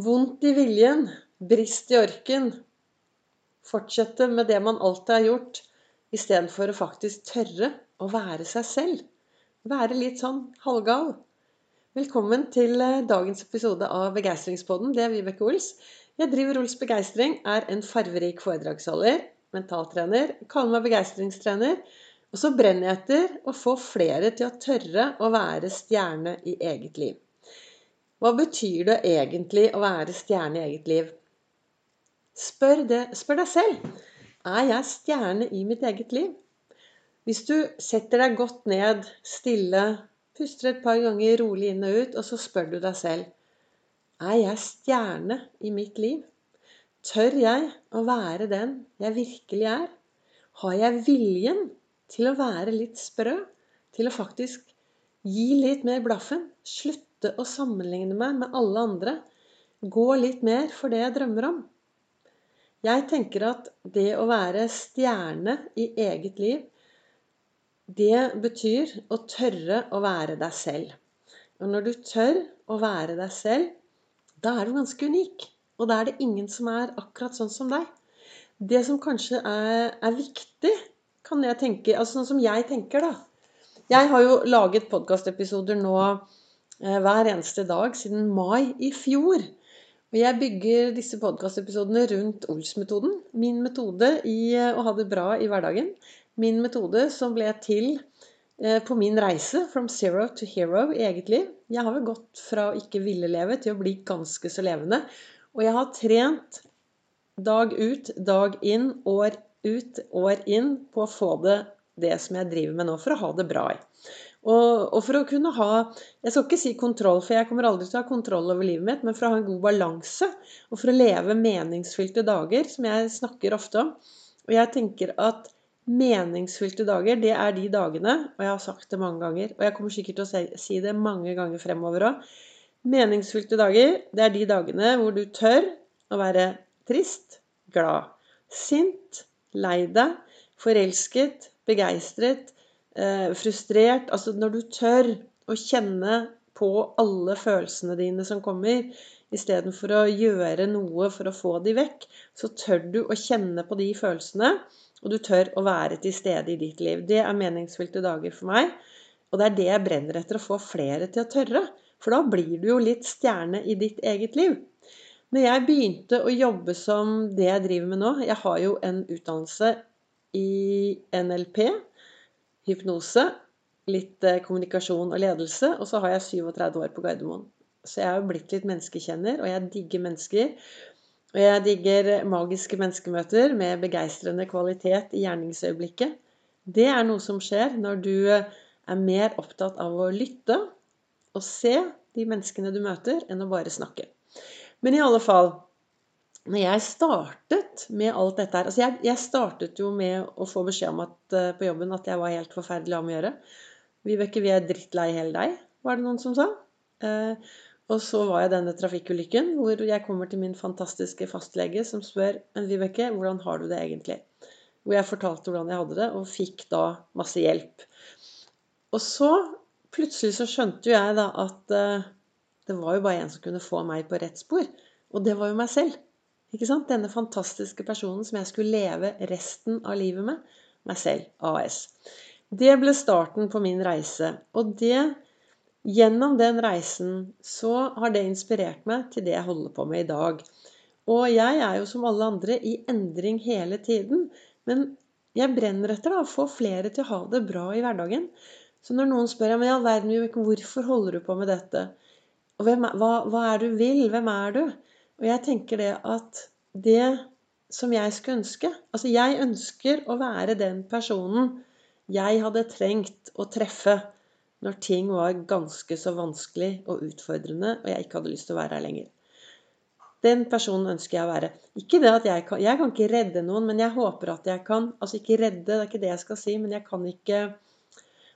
Vondt i viljen, brist i orken. Fortsette med det man alltid har gjort, istedenfor å faktisk tørre å være seg selv. Være litt sånn halvgal. Velkommen til eh, dagens episode av Begeistringspodden. Det er Vibeke Ols. Jeg driver Ols Begeistring, er en farverik foredragsholder, mentaltrener, kaller meg begeistringstrener. Og så brenner jeg etter å få flere til å tørre å være stjerne i eget liv. Hva betyr det egentlig å være stjerne i eget liv? Spør, det, spør deg selv. Er jeg stjerne i mitt eget liv? Hvis du setter deg godt ned, stille, puster et par ganger rolig inn og ut, og så spør du deg selv Er jeg stjerne i mitt liv? Tør jeg å være den jeg virkelig er? Har jeg viljen til å være litt sprø? Til å faktisk gi litt mer blaffen? Slutt slutte å sammenligne meg med alle andre. Gå litt mer for det jeg drømmer om. Jeg tenker at det å være stjerne i eget liv, det betyr å tørre å være deg selv. Og når du tør å være deg selv, da er du ganske unik. Og da er det ingen som er akkurat sånn som deg. Det som kanskje er, er viktig, kan jeg tenke Altså sånn som jeg tenker, da. Jeg har jo laget podkastepisoder nå hver eneste dag siden mai i fjor. Og jeg bygger disse podkastepisodene rundt Ols-metoden. Min metode i eh, å ha det bra i hverdagen. Min metode som ble til eh, på min reise from zero to hero i eget liv. Jeg har vel gått fra å ikke ville leve til å bli ganske så levende. Og jeg har trent dag ut, dag inn, år ut, år inn på å få det det som jeg driver med nå, for å ha det bra i. Og, og, for å kunne ha Jeg skal ikke si kontroll, for jeg kommer aldri til å ha kontroll over livet mitt, men for å ha en god balanse, og for å leve meningsfylte dager, som jeg snakker ofte om. Og jeg tenker at meningsfylte dager, det er de dagene, og jeg har sagt det mange ganger, og jeg kommer sikkert til å si det mange ganger fremover òg Meningsfylte dager, det er de dagene hvor du tør å være trist, glad, sint, lei deg, forelsket, begeistret, frustrert Altså når du tør å kjenne på alle følelsene dine som kommer, istedenfor å gjøre noe for å få de vekk, så tør du å kjenne på de følelsene, og du tør å være til stede i ditt liv. Det er meningsfylte dager for meg. Og det er det jeg brenner etter å få flere til å tørre. For da blir du jo litt stjerne i ditt eget liv. Når jeg begynte å jobbe som det jeg driver med nå Jeg har jo en utdannelse i NLP, hypnose, litt eh, kommunikasjon og ledelse, og så har jeg 37 år på Gardermoen. Så jeg er jo blitt litt menneskekjenner, og jeg digger mennesker. Og jeg digger magiske menneskemøter med begeistrende kvalitet i gjerningsøyeblikket. Det er noe som skjer når du eh, er mer opptatt av å lytte og se de menneskene du møter, enn å bare snakke. Men i alle fall når jeg startet med alt dette her altså jeg, jeg, startet jo med å få beskjed om at, uh, på jobben at jeg var helt forferdelig av å gjøre. Vibeke, vi er drittlei hele deg, var det noen som sa. Uh, og så var jeg denne trafikkulykken hvor jeg kommer til min fantastiske fastlege som spør Men Vibeke, hvordan har du det egentlig? Hvor jeg fortalte hvordan jeg hadde det, og fikk da masse hjelp. Og så plutselig så skjønte jo jeg da at uh, det var jo bare en som kunne få meg på rett spor. Og det var jo meg selv. Ikke sant? Denne fantastiske personen som jeg skulle leve resten av livet med. Meg selv. AS. Det ble starten på min reise. Og det Gjennom den reisen så har det inspirert meg til det jeg holder på med i dag. Og jeg er jo som alle andre i endring hele tiden. Men jeg brenner etter da, å få flere til å ha det bra i hverdagen. Så når noen spør men i all verden, hvorfor holder du på med dette, og hvem, hva, hva er du vil, hvem er du? Og jeg tenker det at det som jeg skulle ønske Altså, jeg ønsker å være den personen jeg hadde trengt å treffe når ting var ganske så vanskelig og utfordrende, og jeg ikke hadde lyst til å være her lenger. Den personen ønsker jeg å være. Ikke det at jeg kan Jeg kan ikke redde noen, men jeg håper at jeg kan Altså ikke redde, det er ikke det jeg skal si, men jeg kan ikke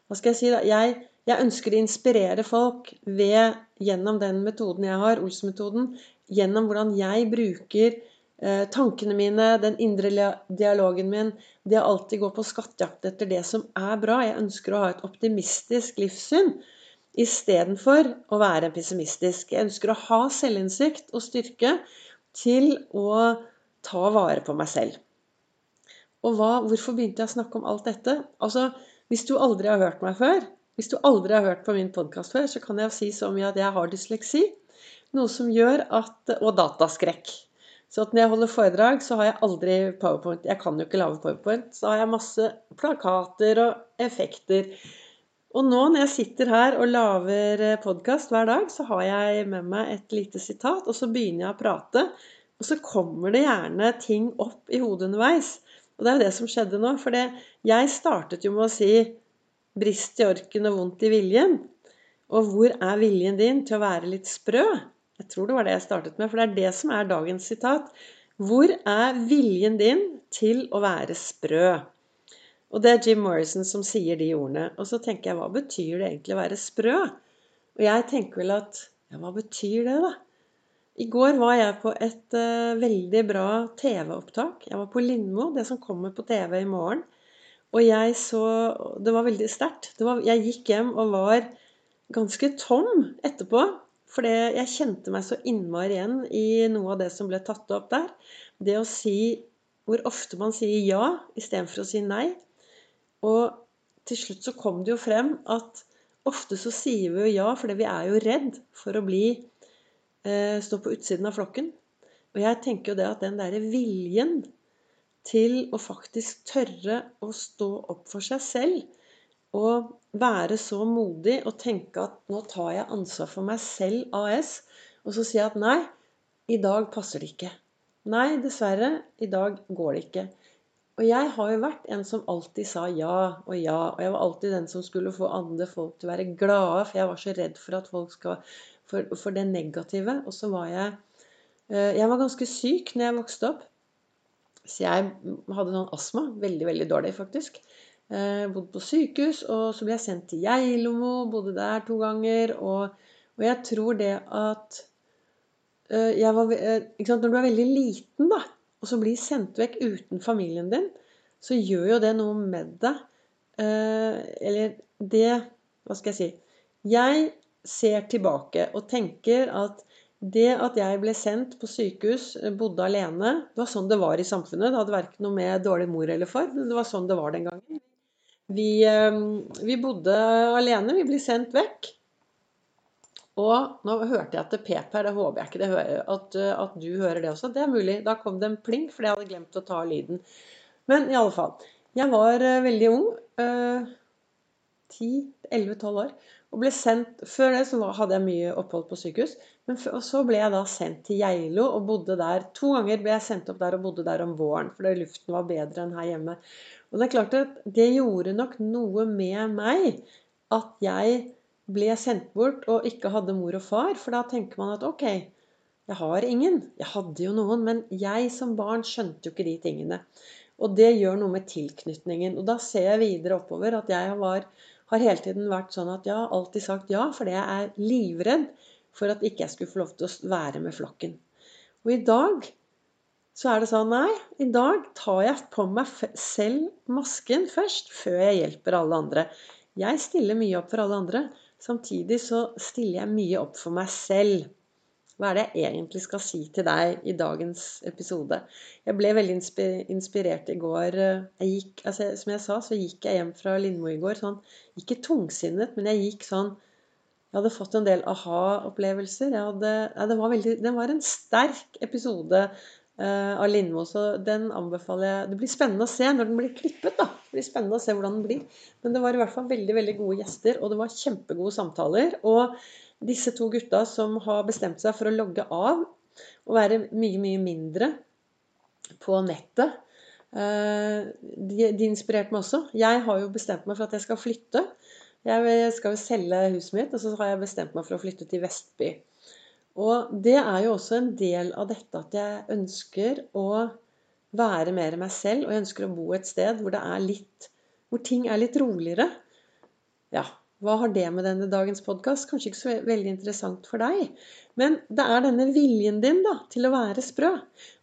Hva skal jeg si, da? Jeg, jeg ønsker å inspirere folk ved, gjennom den metoden jeg har, Ols-metoden, gjennom hvordan jeg bruker eh, tankene mine, den indre dialogen min, det å alltid gå på skattejakt etter det som er bra. Jeg ønsker å ha et optimistisk livssyn. istedenfor å være pessimistisk. Jeg ønsker å ha selvinnsikt og styrke til å ta vare på meg selv. Og hva, hvorfor begynte jeg å snakke om alt dette? Altså, Hvis du aldri har hørt meg før, hvis du aldri har hørt på min podkast før, så kan jeg si så mye at jeg har dysleksi. Noe som gjør at Og dataskrekk. Så at når jeg holder foredrag, så har jeg aldri powerpoint. Jeg kan jo ikke lage powerpoint. Så har jeg masse plakater og effekter. Og nå når jeg sitter her og lager eh, podkast hver dag, så har jeg med meg et lite sitat, og så begynner jeg å prate. Og så kommer det gjerne ting opp i hodet underveis. Og det er jo det som skjedde nå. For jeg startet jo med å si 'brist i orken og vondt i viljen'. Og hvor er viljen din til å være litt sprø? Jeg tror det var det jeg startet med, for det er det som er dagens sitat. Hvor er viljen din til å være sprø? Og det er Jim Morrison som sier de ordene. Og så tenker jeg, hva betyr det egentlig å være sprø? Og jeg tenker vel at Ja, hva betyr det, da? I går var jeg på et uh, veldig bra TV-opptak. Jeg var på Lindmo, det som kommer på TV i morgen. Og jeg så Det var veldig sterkt. Jeg gikk hjem og var ganske tom etterpå. For jeg kjente meg så innmari igjen i noe av det som ble tatt opp der. Det å si hvor ofte man sier ja istedenfor å si nei. Og til slutt så kom det jo frem at ofte så sier vi jo ja fordi vi er jo redd for å bli eh, stå på utsiden av flokken. Og jeg tenker jo det at den derre viljen til å faktisk tørre å stå opp for seg selv og være så modig og tenke at nå tar jeg ansvar for meg selv AS, og så sier jeg at nei, i dag passer det ikke. Nei, dessverre, i dag går det ikke. Og jeg har jo vært en som alltid sa ja og ja. Og jeg var alltid den som skulle få andre folk til å være glade, for jeg var så redd for at folk skal For, for det negative. Og så var jeg eh, Jeg var ganske syk når jeg vokste opp. Så jeg hadde noen astma. Veldig, veldig dårlig, faktisk. Eh, bodde på sykehus, og så ble jeg sendt til Geilo. Bodde der to ganger. Og, og jeg tror det at eh, var, Når du er veldig liten, da, og så blir sendt vekk uten familien din, så gjør jo det noe med deg. Eh, eller det Hva skal jeg si? Jeg ser tilbake og tenker at det at jeg ble sendt på sykehus, bodde alene Det var sånn det var i samfunnet. Det hadde verken noe med dårlig mor eller far. Men det var sånn det var den gangen. Vi, eh, vi bodde alene. Vi ble sendt vekk. Og nå hørte jeg at det pep her, det håper jeg ikke det hører, at, at, du hører det også. Det er mulig. Da kom det en pling, fordi jeg hadde glemt å ta lyden. Men i alle fall. Jeg var uh, veldig ung. Uh, 10-11-12 år. Og ble sendt, Før det så hadde jeg mye opphold på sykehus. Men og så ble jeg da sendt til Geilo og bodde der. To ganger ble jeg sendt opp der og bodde der om våren. Fordi luften var bedre enn her hjemme. Og det er klart at det gjorde nok noe med meg at jeg ble sendt bort og ikke hadde mor og far. For da tenker man at ok, jeg har ingen. Jeg hadde jo noen, men jeg som barn skjønte jo ikke de tingene. Og det gjør noe med tilknytningen. Og da ser jeg videre oppover at jeg var, har hele tiden vært sånn at jeg har alltid sagt ja, fordi jeg er livredd for at ikke jeg skulle få lov til å være med flokken. Og i dag så er det sånn Nei, i dag tar jeg på meg selv masken først, før jeg hjelper alle andre. Jeg stiller mye opp for alle andre. Samtidig så stiller jeg mye opp for meg selv. Hva er det jeg egentlig skal si til deg i dagens episode? Jeg ble veldig inspirert i går. Jeg gikk, altså, som jeg sa, så gikk jeg hjem fra Lindmo i går sånn Ikke tungsinnet, men jeg gikk sånn Jeg hadde fått en del aha-opplevelser. Ja, det, det var en sterk episode av Lindmo. Så den anbefaler jeg. Det blir spennende å se når den blir klippet. da. Det blir spennende å se hvordan den blir. Men det var i hvert fall veldig veldig gode gjester, og det var kjempegode samtaler. Og disse to gutta som har bestemt seg for å logge av og være mye, mye mindre på nettet uh, de, de inspirerte meg også. Jeg har jo bestemt meg for at jeg skal flytte. Jeg skal jo selge huset mitt, og så har jeg bestemt meg for å flytte til Vestby. Og det er jo også en del av dette at jeg ønsker å være mer meg selv, og jeg ønsker å bo et sted hvor det er litt hvor ting er litt roligere. Ja, hva har det med denne dagens podkast? Kanskje ikke så veldig interessant for deg. Men det er denne viljen din da, til å være sprø.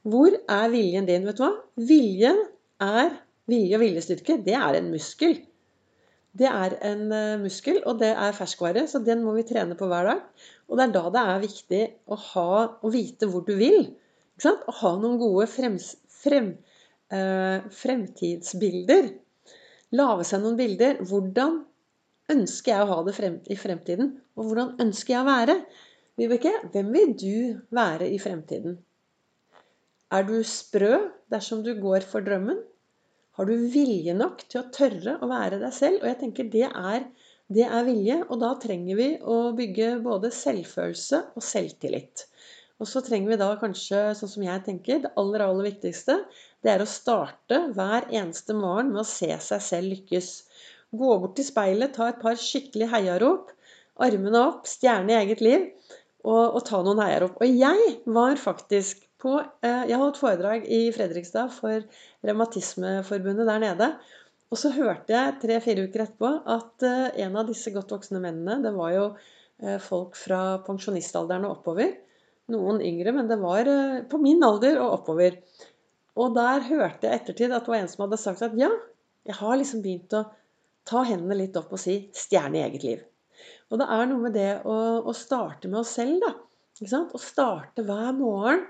Hvor er viljen din? Vet du hva? Viljen er vilje og viljestyrke. Det er en muskel. Det er en eh, muskel, og det er ferskvare, så den må vi trene på hver dag. Og det er da det er viktig å, ha, å vite hvor du vil. Ikke sant? Å ha noen gode frems, frem, eh, fremtidsbilder. Lage seg noen bilder. Hvordan ønsker jeg å ha det frem, i fremtiden? Og hvordan ønsker jeg å være? Vibeke, hvem vil du være i fremtiden? Er du sprø dersom du går for drømmen? Har du vilje nok til å tørre å være deg selv? Og jeg tenker det er, det er vilje, og da trenger vi å bygge både selvfølelse og selvtillit. Og så trenger vi da kanskje, sånn som jeg tenker, det aller, aller viktigste, det er å starte hver eneste morgen med å se seg selv lykkes. Gå bort til speilet, ta et par skikkelig heiarop, armene opp, stjerne i eget liv, og, og ta noen heiarop. Og jeg var faktisk på eh, Jeg holdt foredrag i Fredrikstad for Revmatismeforbundet der nede. Og så hørte jeg tre-fire uker etterpå at eh, en av disse godt voksne mennene Det var jo eh, folk fra pensjonistalderen og oppover. Noen yngre, men det var på min alder og oppover. Og der hørte jeg ettertid at det var en som hadde sagt at ja, jeg har liksom begynt å ta hendene litt opp og si 'stjerne i eget liv'. Og det er noe med det å, å starte med oss selv, da. Å starte hver morgen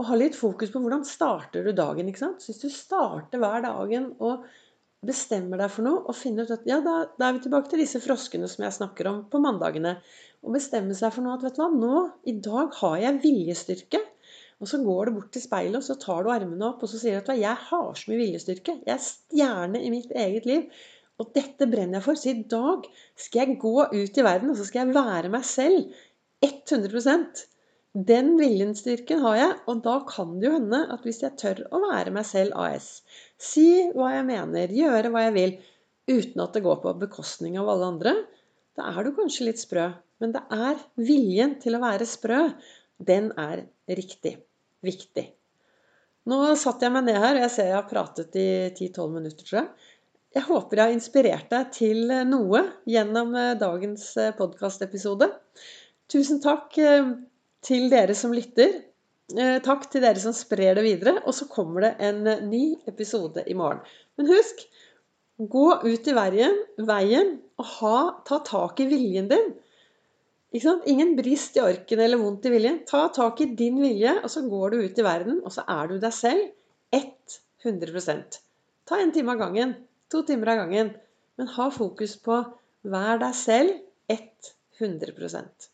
og ha litt fokus på hvordan starter du dagen. ikke sant? Så hvis du starter hver dagen og bestemmer deg for noe og finner ut at ja, da, da, er vi tilbake til disse froskene som jeg snakker om på mandagene. Og bestemmer seg for noe at vet du hva, nå, i dag har jeg viljestyrke. Og så går du bort til speilet og så tar du armene opp og så sier du at jeg har så mye viljestyrke. Jeg er stjerne i mitt eget liv. Og dette brenner jeg for. Så i dag skal jeg gå ut i verden og så skal jeg være meg selv 100 den viljenstyrken har jeg, og da kan det jo hende at hvis jeg tør å være meg selv AS, si hva jeg mener, gjøre hva jeg vil, uten at det går på bekostning av alle andre, da er du kanskje litt sprø. Men det er viljen til å være sprø. Den er riktig. Viktig. Nå satte jeg meg ned her, og jeg ser jeg har pratet i 10-12 minutter, tror jeg. Jeg håper jeg har inspirert deg til noe gjennom eh, dagens eh, podkastepisode. Tusen takk eh, til dere som lytter. Eh, takk til dere som sprer det videre. Og så kommer det en eh, ny episode i morgen. Men husk gå ut i veien, veien og ha, ta tak i viljen din. Ingen brist i orken eller vondt i viljen. Ta tak i din vilje, og så går du ut i verden, og så er du deg selv 100% Ta en time av gangen. To timer av gangen. Men ha fokus på vær deg selv 100